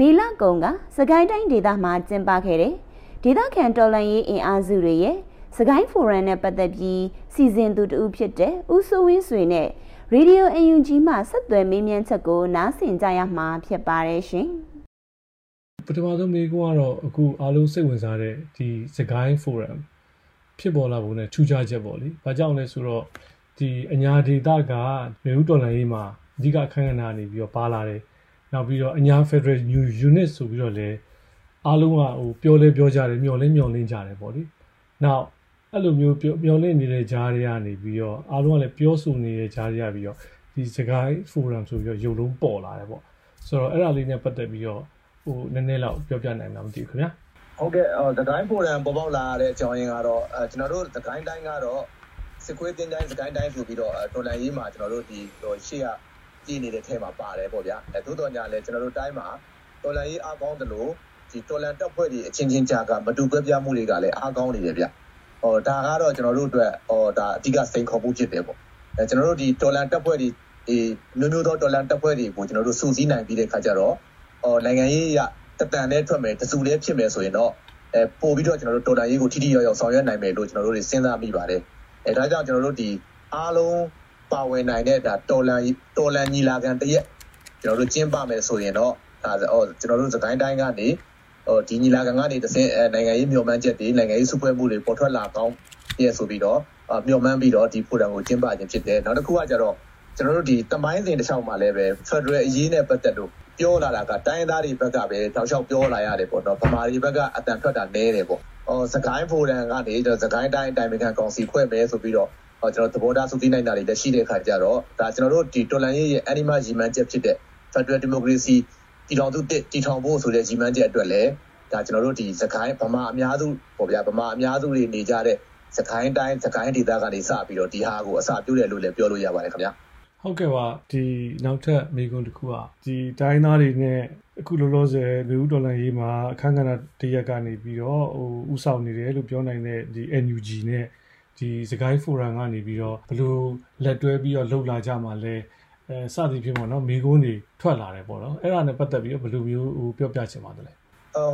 မေလကုံကစကိုင်းတိုင်းဒေသမှာကျင်းပခဲ့တဲ့ဒေသခံတော်လှန်ရေးအင်အားစုတွေရဲ့စကိုင်းဖိုရမ်နဲ့ပတ်သက်ပြီးစီစဉ်သူတူဖြစ်တဲ့ဦးစိုးဝင်းဆွေနဲ့ရေဒီယိုအယူဂျီမှဆက်သွယ်မေးမြန်းချက်ကိုနားဆင်ကြရမှာဖြစ်ပါတယ်ရှင်ပထမဆုံးမေးခွန်းကတော့အခုအားလုံးစိတ်ဝင်စားတဲ့ဒီစကိုင်းဖိုရမ်ဖြစ်ပေါ်လာပုံနဲ့ထူးခြားချက်ပေါ့လေ။ဘာကြောင့်လဲဆိုတော့ဒီအညာဒေတာကမေဦးတော်လှန်ရေးမှာအဓိကအခမ်းအနားနေပြီးတော့ပါလာတယ်။ နောက်ပြီးတော့အညာ Federal New Unit ဆိုပြီးတော့လည်းအားလုံးကဟိုပြောလဲပြောကြတယ်မျှော်လင့်မျှော်လင့်ကြတယ်ပေါ့လေ။နောက်အဲ့လိုမျိုးမျှော်လင့်နေတဲ့ဂျားတွေကနေပြီးတော့အားလုံးကလည်းပြောဆိုနေတဲ့ဂျားတွေရပြီးတော့ဒီစကိုင်း forum ဆိုပြီးတော့ရုပ်လုံးပေါ်လာတယ်ပေါ့။ဆိုတော့အဲ့ဒါလေးနဲ့ပတ်သက်ပြီးတော့ဟိုနည်းနည်းလောက်ပြောပြနိုင်မှာမသိဘူးခင်ဗျာ။ဟုတ်ကဲ့သကိုင်းဖိုရမ်ပေါ်ပေါက်လာတဲ့အကြောင်းရင်းကတော့အဲကျွန်တော်တို့သကိုင်းတိုင်းကတော့စစ်ခွေးတင်းတိုင်းသကိုင်းတိုင်းဆိုပြီးတော့တော်လန်ရေးမှာကျွန်တော်တို့ဒီရှေ့က ကြည်နေတဲ့ထဲမှာပါတယ်ပေါ့ဗျာအဲသို့တော်ညာလဲကျွန်တော်တို့တိုင်းမှာတော်လန်ရေးအားကောင်းတယ်လို့ဒီတော်လန်တပ်ဖွဲ့တွေအချင်းချင်းကြာကမတူကွဲပြားမှုတွေကလည်းအားကောင်းနေတယ်ဗျဟောဒါကတော့ကျွန်တော်တို့အတွက်ဟောဒါအဓိကစိန်ခေါ်မှုဖြစ်တယ်ပေါ့အဲကျွန်တော်တို့ဒီတော်လန်တပ်ဖွဲ့တွေဒီမျိုးမျိုးသောတော်လန်တပ်ဖွဲ့တွေကိုကျွန်တော်တို့စုစည်းနိုင်ပြီးတဲ့ခါကျတော့ဟောနိုင်ငံရေးရတတန်နဲ့ထွက်မယ်တစုလေးဖြစ်မယ်ဆိုရင်တော့အဲပို့ပြီးတော့ကျွန်တော်တို့တော်တန်ရေးကိုထိထိရောက်ရောက်ဆောင်ရွက်နိုင်မယ်လို့ကျွန်တော်တို့စဉ်းစားမိပါတယ်အဲဒါကြောင့်ကျွန်တော်တို့ဒီအားလုံး ပါဝင်နိုင်တဲ့ဒါတော်လန်တော်လန်ညီလာခံတရက်ကျွန်တော်တို့ကျင်းပမယ်ဆိုရင်တော့ဒါအော်ကျွန်တော်တို့စကိုင်းတိုင်းကနေဟိုဒီညီလာခံကနေတဆင့်နိုင်ငံရေးမျှော်မှန်းချက်တွေနိုင်ငံရေးစုဖွဲ့မှုတွေပေါ်ထွက်လာကောင်းပြဆိုပြီးတော့မျှော်မှန်းပြီးတော့ဒီဖိုရမ်ကိုကျင်းပခြင်းဖြစ်တယ်နောက်တစ်ခုကကျတော့ကျွန်တော်တို့ဒီတမိုင်းစဉ်တစ်လျှောက်မှာလည်းပဲ Federal အရေးနဲ့ပတ်သက်လို့ပြောလာတာကတိုင်းသားတွေဘက်ကပဲတောက်လျှောက်ပြောလာရတယ်ပေါ့နော်ဗမာတွေဘက်ကအတန်ထွက်တာနည်းတယ်ပေါ့ဟောစကိုင်းဖိုရန်ကနေကျွန်တော်စကိုင်းတိုင်းတိုင်းမေခံကောင်စီဖွဲ့မယ်ဆိုပြီးတော့ဟော ကျွန်တော်သဘောထားစုသိနိုင်တာတွေလည်းရှိတဲ့အခါကျတော့ဒါကျွန်တော်တို့ဒီတော်လန်ရေးရဲ့ animal ရီမန်းချက်ဖြစ်တဲ့ Federal Democracy တည်ထောင်သူတည်ထောင်ဖို့ဆိုတဲ့ရီမန်းချက်အတွက်လည်းဒါကျွန်တော်တို့ဒီစကိုင်းဗမာအများစုပေါ့ဗျာဗမာအများစုတွေနေကြတဲ့စကိုင်းတိုင်းစကိုင်းဒေသကနေစပြီးတော့ဒီဟာကိုအစပြုတယ်လို့လည်းပြောလို့ရပါတယ်ခင်ဗျာဟုတ်ကဲ့ပါဒီနောက်ထပ်မိကွန်းတစ်ခုကဒီတိုင်းသားတွေနဲ့အခုလောလောဆယ်လူဦးဒေါ်လာရေးမှာအခန်းကဏ္ဍတရက်ကနေပြီးတော့ဟိုဥဆောင်နေတယ်လို့ပြောနိုင်တဲ့ဒီ NUG နဲ့ ဒီစကိုင်းဖိုရမ်ကနေပြီးတော့ဘလို့လက်တွဲပြီးတော့လှုပ်လာကြမှာလဲအဲစသည်ဖြင့်ပေါ့နော်မိကုန်းတွေထွက်လာတယ်ပေါ့နော်အဲ့ဒါနဲ့ပတ်သက်ပြီးတော့ဘယ်လိုမျိုးဟိုပြောပြချင်ပါသလဲ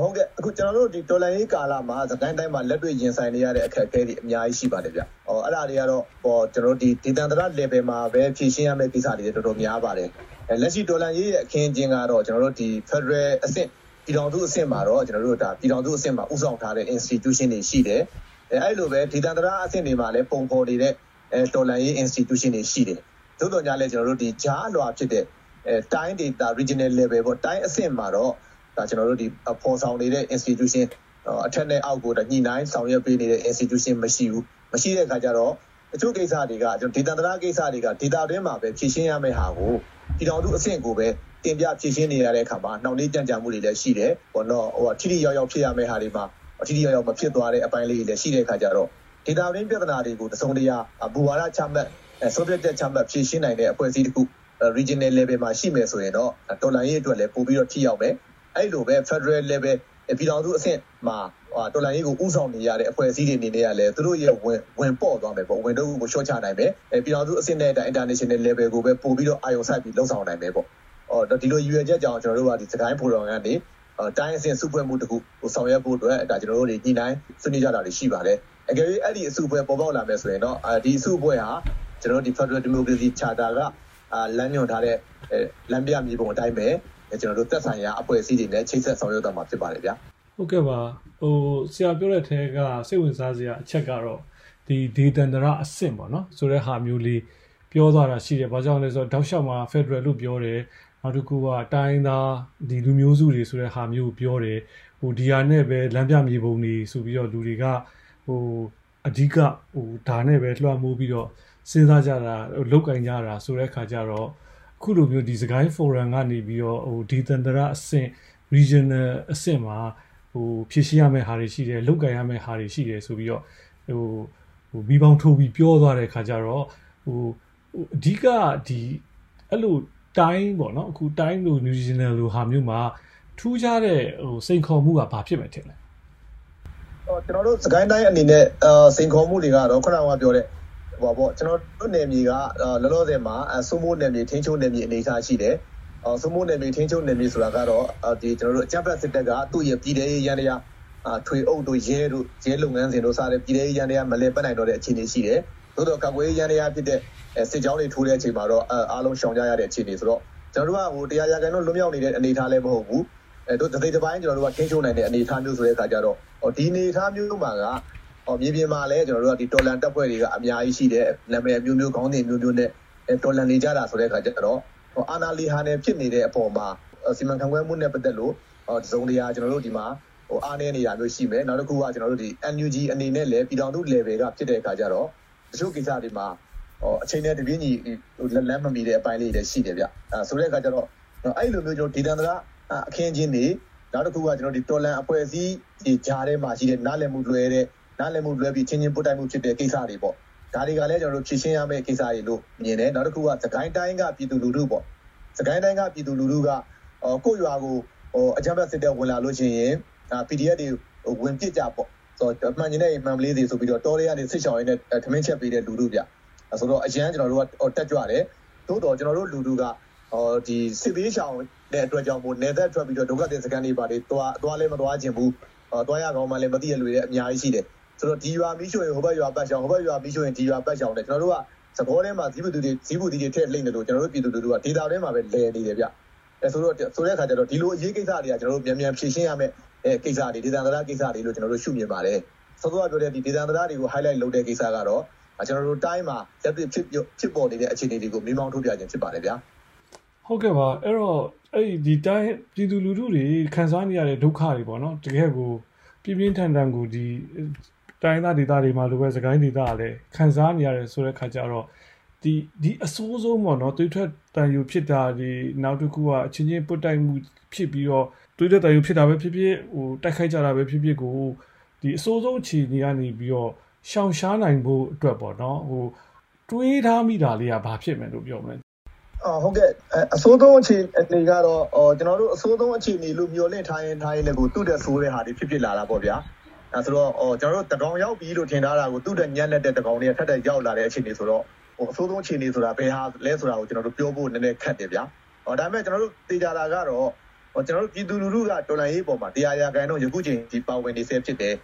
ဟုတ်ကဲ့အခုကျွန်တော်တို့ဒီဒေါ်လာရေးကာလမှာသတိုင်းတိုင်းမှာလက်တွေ့ရင်ဆိုင်နေရတဲ့အခက်အခဲတွေအများကြီးရှိပါတယ်ဗျ။ဟောအဲ့ဒါတွေကတော့ဟောကျွန်တော်တို့ဒီဒေသန္တရ level မှာပဲဖြည့်ရှင်းရမယ့်ကိစ္စတွေတော်တော်များပါတယ်။အဲလက်ရှိဒေါ်လာရေးရဲ့အခင်းအကျင်းကတော့ကျွန်တော်တို့ဒီ Federal အဆင့်ပြည်တော်စုအဆင့်မှာတော့ကျွန်တော်တို့ဒါပြည်တော်စုအဆင့်မှာဥဆောင်ထားတဲ့ institution တွေရှိတယ်။ အဲအဲ့လိုပဲဒေသန္တရအဆင့်တွေမှာလည်းပုံဖော်နေတဲ့အဲဒေါ်လာရေး institution တွေရှိတယ်။သို့တော်ညာလည်းကျွန်တော်တို့ဒီဂျားလွာဖြစ်တဲ့အဲတိုင်းဒေတာ regional level ပေါ့တိုင်းအဆင့်မှာတော့ဒါကျွန်တော်တို့ဒီပေါ်ဆောင်နေတဲ့ institution အထက်နဲ့အောက်ကိုညှိနှိုင်းဆောင်ရွက်ပေးနေတဲ့ institution မရှိဘူးမရှိတဲ့အခါကျတော့အချို့ကိစ္စတွေကကျွန်တော်ဒေတာတရာကိစ္စတွေကဒေတာတွင်းမှာပဲဖြည့်ရှင်းရမယ့်ဟာကိုပြည်တော်သူအဆင့်ကိုပဲတင်ပြဖြည့်ရှင်းနေရတဲ့အခါမှာနှောင့်နှေးကြံ့ကြာမှုတွေလည်းရှိတယ်ဘောနော်ဟိုထိထိရောက်ရောက်ဖြစ်ရမယ့်ဟာတွေမှာ ထိထိရောက်ရောက်မဖြစ်သွားတဲ့အပိုင်းလေးတွေလည်းရှိတဲ့အခါကျတော့ဒေတာတွင်းပြဿနာတွေကိုတစုံတရာဘူဝါဒချမှတ် subject ချမှတ်ဖြည့်ရှင်းနိုင်တဲ့အဖွဲ့အစည်းတစ်ခု regional level မှာရှိမယ်ဆိုရင်တော့တော်လန်ရေးအတွက်လည်းပို့ပြီးတော့ထိရောက်မယ်အဲ့လိုပဲ Federal level ပြည်တော်စုအဆင့်မှာတော်လှန်ရေးကိုဥဆောင်နေရတဲ့အဖွဲ့အစည်းတွေအနေနဲ့ကလည်းသူတို့ရဲ့ဝင်ဝင်ပေါ့သွားမယ်ပေါ့ဝင်တော့ကိုရှော့ချနိုင်မယ်ပြည်တော်စုအဆင့်နဲ့ international level ကိုပဲပို့ပြီးတော့အာရုံစိုက်ပြီးလှုပ်ဆောင်နိုင်မယ်ပေါ့အော်ဒီလိုရွေချက်ကြောင့်ကျွန်တော်တို့ကဒီစကိုင်းဖိုတော်ကနေ တိုင်းအဆင့်စုဖွဲ့မှုတခုကိုဆောင်ရွက်ဖို့အတွက်ဒါကျွန်တော်တို့တွေညှိနှိုင်းဆွေးနွေးကြတာတွေရှိပါတယ်အကယ်၍အဲ့ဒီအစုဖွဲ့ပေါ်ပေါက်လာမယ်ဆိုရင်တော့ဒီအစုဖွဲ့ဟာကျွန်တော်တို့ဒီ Federal Democracy Charter ကလမ်းညွှန်ထားတဲ့လမ်းပြမြေပုံအတိုင်းပဲကျွန်တော်တို့သက်ဆိုင်ရာအဖွဲ့အစည်းတွေနဲ့ချိတ်ဆက်ဆောင်ရွက်သွားမှာဖြစ်ပါတယ်ဗျာဟုတ်ကဲ့ပါဟိုဆရာပြောတဲ့ထဲကစိတ်ဝင်စားစရာအချက်ကတော့ဒီဒေသန္တရအဆင့်ပေါ့နော်ဆိုတဲ့ဟာမျိုးလေးပြောသွားတာရှိတယ်ဘာကြောင့်လဲဆိုတော့တောက်လျှောက်မှာ Federal လို့ပြောတယ် နောက်တစ်ခုကတိုင်းသားဒီလူမျိုးစုတွေဆိုတဲ့ဟာမျိုးပြောတယ်ဟိုဒီဟာနဲ့ပဲလမ်းပြမြေပုံတွေဆိုပြီးတော့လူတွေကဟိုအဓိကဟိုဒါနဲ့ပဲလွှမ်းမိုးပြီးတော့စဉ်းစားကြတာလောက်ကင်ကြတာဆိုတဲ့ခါကျတော့ခုလိုမျိုးဒီစကိုင်း forum ကနေပြီးတော့ဟိုဒီတန်တရာအဆင့် regional အဆင့်မှာဟိုဖြည့်ရှင်းရမယ့်ဟာတွေရှိတယ်လုတ်ကန်ရမယ့်ဟာတွေရှိတယ်ဆိုပြီးတော့ဟိုဟိုမိပေါင်းထိုးပြီးပြောသွားတဲ့ခါကျတော့ဟိုအဓိကဒီအဲ့လို တိုင်းပေါ့နော်အခုတိုင်းလို new regional လိုဟာမျိုးမှာထူးခြားတဲ့ဟိုစိန်ခေါ်မှုကဘာဖြစ်မယ်ထင်လဲဟောကျွန်တော်တို့စကိုင်းတိုင်းအနေနဲ့စိန်ခေါ်မှုတွေကတော့ခုနကပြောတဲ့ဟိုပေါ့ကျွန်တော်တို့နယ်မြေကလောလောဆယ်မှာစိုးမိုးနယ်မြေထိန်းချုပ်နယ်မြေအနေအထားရှိတယ်အော်စမိုးနယ်မြေထင်းချုံနယ်မြေဆိုတာကတော့ဒီကျွန်တော်တို့အကြမ်းဖက်စစ်တပ်ကသူ့ရဲ့ပြည်ထောင်ရေးရန်တရားအာထွေအုပ်တို့ရဲတို့ရဲလုပ်ငန်းစဉ်တို့စတဲ့ပြည်ထောင်ရေးရန်တရားမလဲပတ်နိုင်တော့တဲ့အခြေအနေရှိတယ်။ သို့တော့ကာကွယ်ရေးရန်တရားဖြစ်တဲ့စစ်ကြောင်းတွေထိုးတဲ့အချိန်မှာတော့အားလုံးရှောင်ကြရတဲ့အခြေအနေဆိုတော့ကျွန်တော်တို့ကဟိုတရားရကန်တော့လွတ်မြောက်နေတဲ့အနေအထားလည်းမဟုတ်ဘူး။အဲတို့တသိတပိုင်းကျွန်တော်တို့ကထင်းချုံနိုင်တဲ့အနေအထားမျိုးဆိုတဲ့အခါကျတော့ဒီအနေအထားမျိုးမှာကဟောမြေပြင်မှာလည်းကျွန်တော်တို့ကဒီတော်လန်တပ်ဖွဲ့တွေကအများကြီးရှိတယ်နာမည်မျိုးမျိုးခေါင်းစဉ်မျိုးမျိုးနဲ့တော်လန်နေကြတာဆိုတဲ့အခါကျတော့ဟောအာနာလီဟာနဲ့ဖြစ်နေတဲ့အပေါ်မှာစီမံခန့်ခွဲမှုနဲ့ပတ်သက်လို့ဟောဇုံတရားကျွန်တော်တို့ဒီမှာဟိုအားနေနေတာမျိုးရှိမယ်နောက်တစ်ခုကကျွန်တော်တို့ဒီ NUG အနေနဲ့လည်းပြည်တော်စု level ကဖြစ်တဲ့အခါကျတော့ တချို့ကိစ္စတွေမှာဟောအချိန်နဲ့တပြင်းညီလက်လန်းမမီတဲ့အပိုင်းလေးတွေရှိတယ်ဗျအဲဆိုတဲ့အခါကျတော့အဲ့လိုမျိုးကျွန်တော်ဒေသန္တရအခင်းချင်းတွေနောက်တစ်ခုကကျွန်တော်ဒီတော်လန်အဖွဲ့အစည်းဒီဂျားထဲမှာရှိတဲ့နားလည်မှုလွယ်တဲ့နားလည်မှုလွယ်ပြီးချင်းချင်းပုတ်တိုက်မှုဖြစ်တဲ့ကိစ္စတွေပေါ့ဒါတွေကလည်းကျွန်တော်တို့ဖြည့်ရှင်းရမယ့်ကိစ္စတွေလို့မြင်တယ်နောက်တစ်ခုကသခိုင်းတိုင်းကပြည်သူလူထုပေါ့သခိုင်းတိုင်းကပြည်သူလူထုကကိုယ့်ရွာကိုဟိုအကြမ်းဖက်စစ်တပ်ဝင်လာလို့ရှိရင် PDF တွေဝင်ပစ်ကြပေါ့ဆို တော့မှန်ကျင်တဲ့မှန်ပလေးတွေဆိုပြီးတော့တော်ရဲကနေစစ်ချောင်းရင်းနဲ့ထမင်းချက်ပေးတဲ့လူထုဗျဆိုတော့အရန်ကျွန်တော်တို့ကတက်ကြွတယ်သို့တော့ကျွန်တော်တို့လူထုကဟောဒီစစ်ပေးချောင်းတဲ့အတွက်ကြောင့်မို့နေသက်ထွက်ပြီးတော့ဒုက္ခသည်စကန်တွေပါတွေသွားသွားလဲမသွားခြင်းဘူးသွားရကောင်းမှလည်းမသိရလူတွေအများကြီးရှိတယ်ဆိုတော့ဒီရွာမီးရှို့ရင်ဟိုဘက်ရွာပတ်ချောင်းဟိုဘက်ရွာမီးရှို့ရင်ဒီရွာပတ်ချောင်းတယ်ကျွန်တော်တို့ကသဘောထဲမှာဇီးဘူးတွေဇီးဘူးတွေထည့်လိမ့်တယ်လို့ကျွန်တော်တို့ပြည်သူလူထုကဒေတာထဲမှာပဲလဲနေတယ်ဗျအဲဆိုတော့ဆိုတဲ့အခါကျတော့ဒီလိုအရေးကိစ္စတွေကကျွန်တော်တို့မြန်မြန်ဖြေရှင်းရမယ့် အဲကိစ္စတွေဒေသန္တရကိစ္စတွေလို့ကျွန်တော်တို့ရှုမြင်ပါတယ်စောစောကပြောတဲ့ဒီဒေသန္တရတွေကို highlight လုပ်တဲ့ကိစ္စကတော့ကျွန်တော်တို့တိုင်းမှာလက်တွေ့ဖြစ်ဖြစ်ပေါ်နေတဲ့အခြေအနေတွေကိုမိမောင်းထုတ်ပြခြင်းဖြစ်ပါတယ်ဗျာဟုတ်ကဲ့ပါအဲ့တော့အဲ့ဒီတိုင်းပြည်သူလူထုတွေခံစားနေရတဲ့ဒုက္ခတွေပေါ့နော်တကယ်ကိုပြင်းပြင်းထန်ထန်ကိုဒီတိုင်းသားဒေသတွေမှာလိုပဲစကိုင်းဒေသကလည်းခံစားနေရတယ်ဆိုတဲ့ခါကျတော့ဒီဒီအစိုးဆုံးပေါ့နော်တွေးထွက်တန်ယူဖြစ်တာဒီနောက်တစ်ခုကအချင်းချင်းပုတ်တိုက်မှုဖြစ်ပြီးတော့ တွေးထွက်တန်ယူဖြစ်တာပဲဖြစ်ဖြစ်ဟိုတိုက်ခိုက်ကြတာပဲဖြစ်ဖြစ်ကိုဒီအစိုးဆုံးအခြေအနေကနေပြီးတော့ရှောင်ရှားနိုင်ဖို့အတွက်ပေါ့နော်ဟိုတွေးထားမိတာလေးကဘာဖြစ်မယ်လို့ပြောမလဲအော်ဟုတ်ကဲ့အစိုးဆုံးအခြေအနေကတော့အော်ကျွန်တော်တို့အစိုးဆုံးအခြေအနေလို့မျှော်လင့်ထားရင်ထားရင်လည်းကိုသူ့တဲ့ဆိုးတဲ့ဟာတွေဖြစ်ဖြစ်လာတာပေါ့ဗျာအဲဆိုတော့အော်ကျွန်တော်တို့တကောင်ရောက်ပြီလို့ထင်ထားတာကိုသူ့တဲ့ညံ့တဲ့တကောင်တွေကထပ်ထပ်ရောက်လာတဲ့အခြေအနေဆိုတော့ဟိုအဆိုးဆုံးအခြေအနေဆိုတာဘယ်ဟာလဲဆိုတာကိုကျွန်တော်တို့ပြောဖို့နည်းနည်းခက်တယ်ဗျာဟောဒါပေမဲ့ကျွန်တော်တို့သိကြတာကတော့ဟော ကျွန်တော်တို့ပြည်သူလူထုကတော်လှန်ရေးပေါ်မှာတရားရာခိုင်တော့ယခုချိန်ဒီပါဝင်နေဆဲဖြစ်တယ်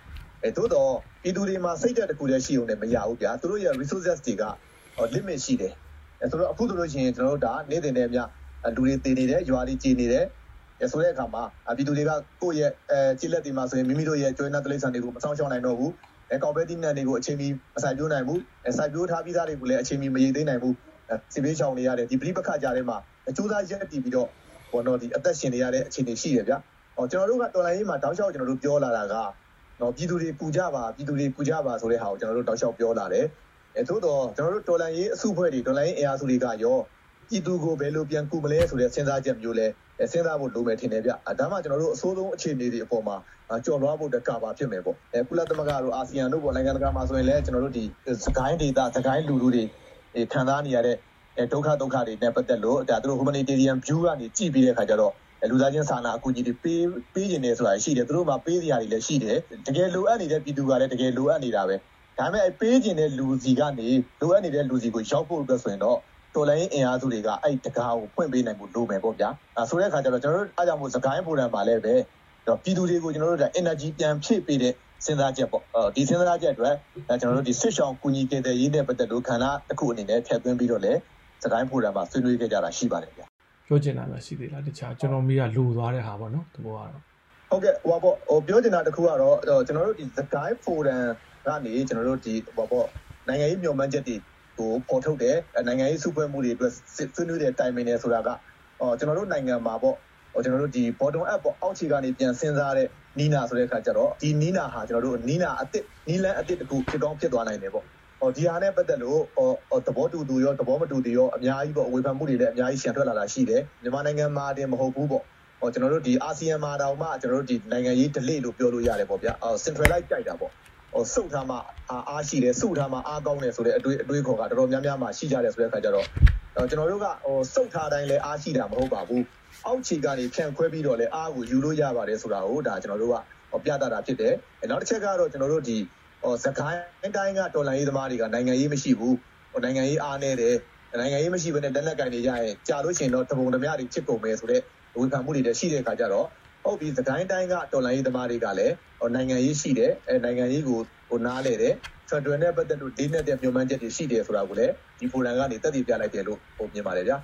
အဲသို့တော့ပြည်သူတွေမှာစိတ်ဓာတ်တစ်ခုတည်းရှိုံနဲ့မရဘူးဗျာသူတို့ရဲ့ resources တွေက limit ရှိတယ်အဲဆိုတော့အခုဆိုလို့ရှိရင်ကျွန်တော်တို့ဒါနေ့တင်တဲ့အမြလူတွေတည်နေတယ်ရွာတွေကြည်နေတယ်ဆိုတဲ့အခါမှာပြည်သူတွေကကိုယ့်ရဲ့အဲကြည်လက်တွေမှာဆိုရင်မိမိတို့ရဲ့ကျွေးနှက်တိရစ္ဆာန်တွေကိုမဆောင်ရှောင်နိုင်တော့ဘူးအဲကော်ပိုရေးတီးနက်တွေကိုအချိန်မီမဆိုင်ပြိုးနိုင်ဘူးအဲဆိုင်ပြိုးထားပြီးသားတွေကိုလည်းအချိန်မီမရေသိမ်းနိုင်ဘူးစီပေးချောင်နေရတယ်ဒီပြိပခကြားထဲမှာအကျိုးသားရက်တည်ပြီးတော့ ဘောနော်ဒီအသက်ရှင်နေရတဲ့အခြေအနေရှိတယ်ဗျာဟောကျွန်တော်တို့ကတော်လိုင်းရေးမှာတောက်လျှောက်ကျွန်တော်တို့ပြောလာတာကနော်ပြည်သူတွေပူကြပါပြည်သူတွေပူကြပါဆိုတဲ့ဟာကိုကျွန်တော်တို့တောက်လျှောက်ပြောလာတယ်အဲသို့တော့ကျွန်တော်တို့တော်လိုင်းရေးအစုဖွဲ့တွေတော်လိုင်းရေးအင်အားစုတွေကရောပြည်သူကိုဘယ်လိုပြန်ကူမလဲဆိုတဲ့စဉ်းစားချက်မျိုးလဲစဉ်းစားဖို့လိုမယ်ထင်တယ်ဗျ။ဒါမှကျွန်တော်တို့အစိုးဆုံးအခြေအနေတွေအပေါ်မှာကြော်လွှားဖို့တကပါဖြစ်မယ်ပေါ့။အဲကုလသမဂ္ဂတို့အာဆီယံတို့ပေါ့နိုင်ငံတကာမှာဆိုရင်လည်းကျွန်တော်တို့ဒီစကိုင်းဒေတာစကိုင်းလူလူတွေခံစားနေရတဲ့ ဒုက္ခဒုက္ခတွေနဲ့ပတ်သက်လို့ဒါသူတို့ humanitarian view ကနေကြည့်ပြီးတဲ့အခါကျတော့လူသားချင်းစာနာအကူအညီတွေပေးပေးနေတယ်ဆိုတာရှိတယ်သူတို့မှာပေးစရာတွေလည်းရှိတယ်တကယ်လိုအပ်နေတဲ့ပြည်သူကလည်းတကယ်လိုအပ်နေတာပဲဒါပေမဲ့အဲပေးခြင်းတဲ့လူစီကနေလိုအပ်နေတဲ့လူစီကိုရောက်ဖို့အတွက်ဆိုရင်တော့တော်လိုင်းအင်အားစုတွေကအဲ့တကားကိုဖွင့်ပေးနိုင်ဖို့လိုမယ်ပေါ့ဗျာအဲဆိုတဲ့အခါကျတော့ကျွန်တော်တို့အားကြောင့်မို့စကိုင်းဖိုရမ်မှာလည်းပဲပြည်သူတွေကိုကျွန်တော်တို့က energy ပြန်ဖြည့်ပေးတဲ့စဉ်းစားချက်ပေါ့ဒီစဉ်းစားချက်အတွက်ကျွန်တော်တို့ဒီဆွစ်ဆောင်ကူညီတင်တဲ့ရေးနဲ့ပတ်သက်လို့ခန္ဓာတစ်ခုအနေနဲ့ထည့်သွင်းပြီးတော့လည်း စကိုင်းဖိုရမ်မှာဆွေးနွေးခဲ့ကြတာရှိပါတယ်ဗျာပြောချင်တာလည်းရှိသေးလားတခြားကျွန်တော်မိကလူသွားတဲ့ဟာပေါ့နော်ဒီဘောကတော့ဟုတ်ကဲ့ဟိုပေါ့ဟိုပြောချင်တာတစ်ခုကတော့ကျွန်တော်တို့ဒီစကိုင်းဖိုရမ်ကနေကျွန်တော်တို့ဒီဟိုပေါ့နိုင်ငံရေးမျှော်မှန်းချက်တွေကိုပေါ်ထုတ်တယ်နိုင်ငံရေးစုဖွဲ့မှုတွေအတွက်ဆွေးနွေးတဲ့တိုင်ပင်နေဆိုတာကအော်ကျွန်တော်တို့နိုင်ငံမှာပေါ့ဟိုကျွန်တော်တို့ဒီ bottom up ပေါ့အောက်ခြေကနေပြန်စဉ်းစားတဲ့နီးနာဆိုတဲ့အခါကျတော့ဒီနီးနာဟာကျွန်တော်တို့နီးနာအစ်စ်နီးလန်းအစ်စ်တခုဖြစ်ကောင်းဖြစ်သွားနိုင်တယ်ပေါ့ ဟောဒီဟာနဲ့ပတ်သက်လို့ဟောသဘောတူသူရောသဘောမတူသူရောအများကြီးပေါ့အဝေဖန်မှုတွေလည်းအများကြီးရှံထွက်လာတာရှိတယ်မြန်မာနိုင်ငံမှာတင်မဟုတ်ဘူးပေါ့ဟောကျွန်တော်တို့ဒီအာဆီယံမှာတောင်မှကျွန်တော်တို့ဒီနိုင်ငံရေး delay လို့ပြောလို့ရတယ်ပေါ့ဗျာအော် centralize ကြိုက်တာပေါ့ဟိုစုပ်ထားမှအားရှိတယ်စုထားမှအားကောင်းတယ်ဆိုတဲ့အတွေးအတွေးခေါ်ကတော်တော်များများမှရှိကြတယ်ဆိုတဲ့အခါကျတော့ကျွန်တော်တို့ကဟိုစုပ်ထားတိုင်းလည်းအားရှိတာမဟုတ်ပါဘူးအောက်ခြေကနေဖြန့်ခွဲပြီးတော့လည်းအားကိုယူလို့ရပါတယ်ဆိုတာကိုဒါကျွန်တော်တို့ကပြသတာဖြစ်တယ်နောက်တစ်ချက်ကတော့ကျွန်တော်တို့ဒီ ဟိုစကိုင်းတိုင်းကတော်လိုင်းရေးသမားတွေကနိုင်ငံရေးမရှိဘူးဟိုနိုင်ငံရေးအားနေတယ်နိုင်ငံရေးမရှိဘဲနဲ့လက်လက်ကင်နေကြရင်ကြာလို့ရှိရင်တော့တပုံတမတွေချစ်ကုန်မယ်ဆိုတဲ့ဝေဖန်မှုတွေတည်းရှိတဲ့အခါကျတော့ဟုတ်ပြီသခိုင်းတိုင်းကတော်လိုင်းရေးသမားတွေကလည်းနိုင်ငံရေးရှိတယ်အဲနိုင်ငံရေးကိုဟိုနားလေတယ်ဖက်ဒရယ်နဲ့ပတ်သက်လို့ဒိနဲ့တဲ့မြို့မှန်းချက်တွေရှိတယ်ဆိုတာကိုလည်းဒီဖိုရမ်ကနေတက်တည်ပြလိုက်တယ်လို့ဟိုမြင်ပါတယ်ဗျာ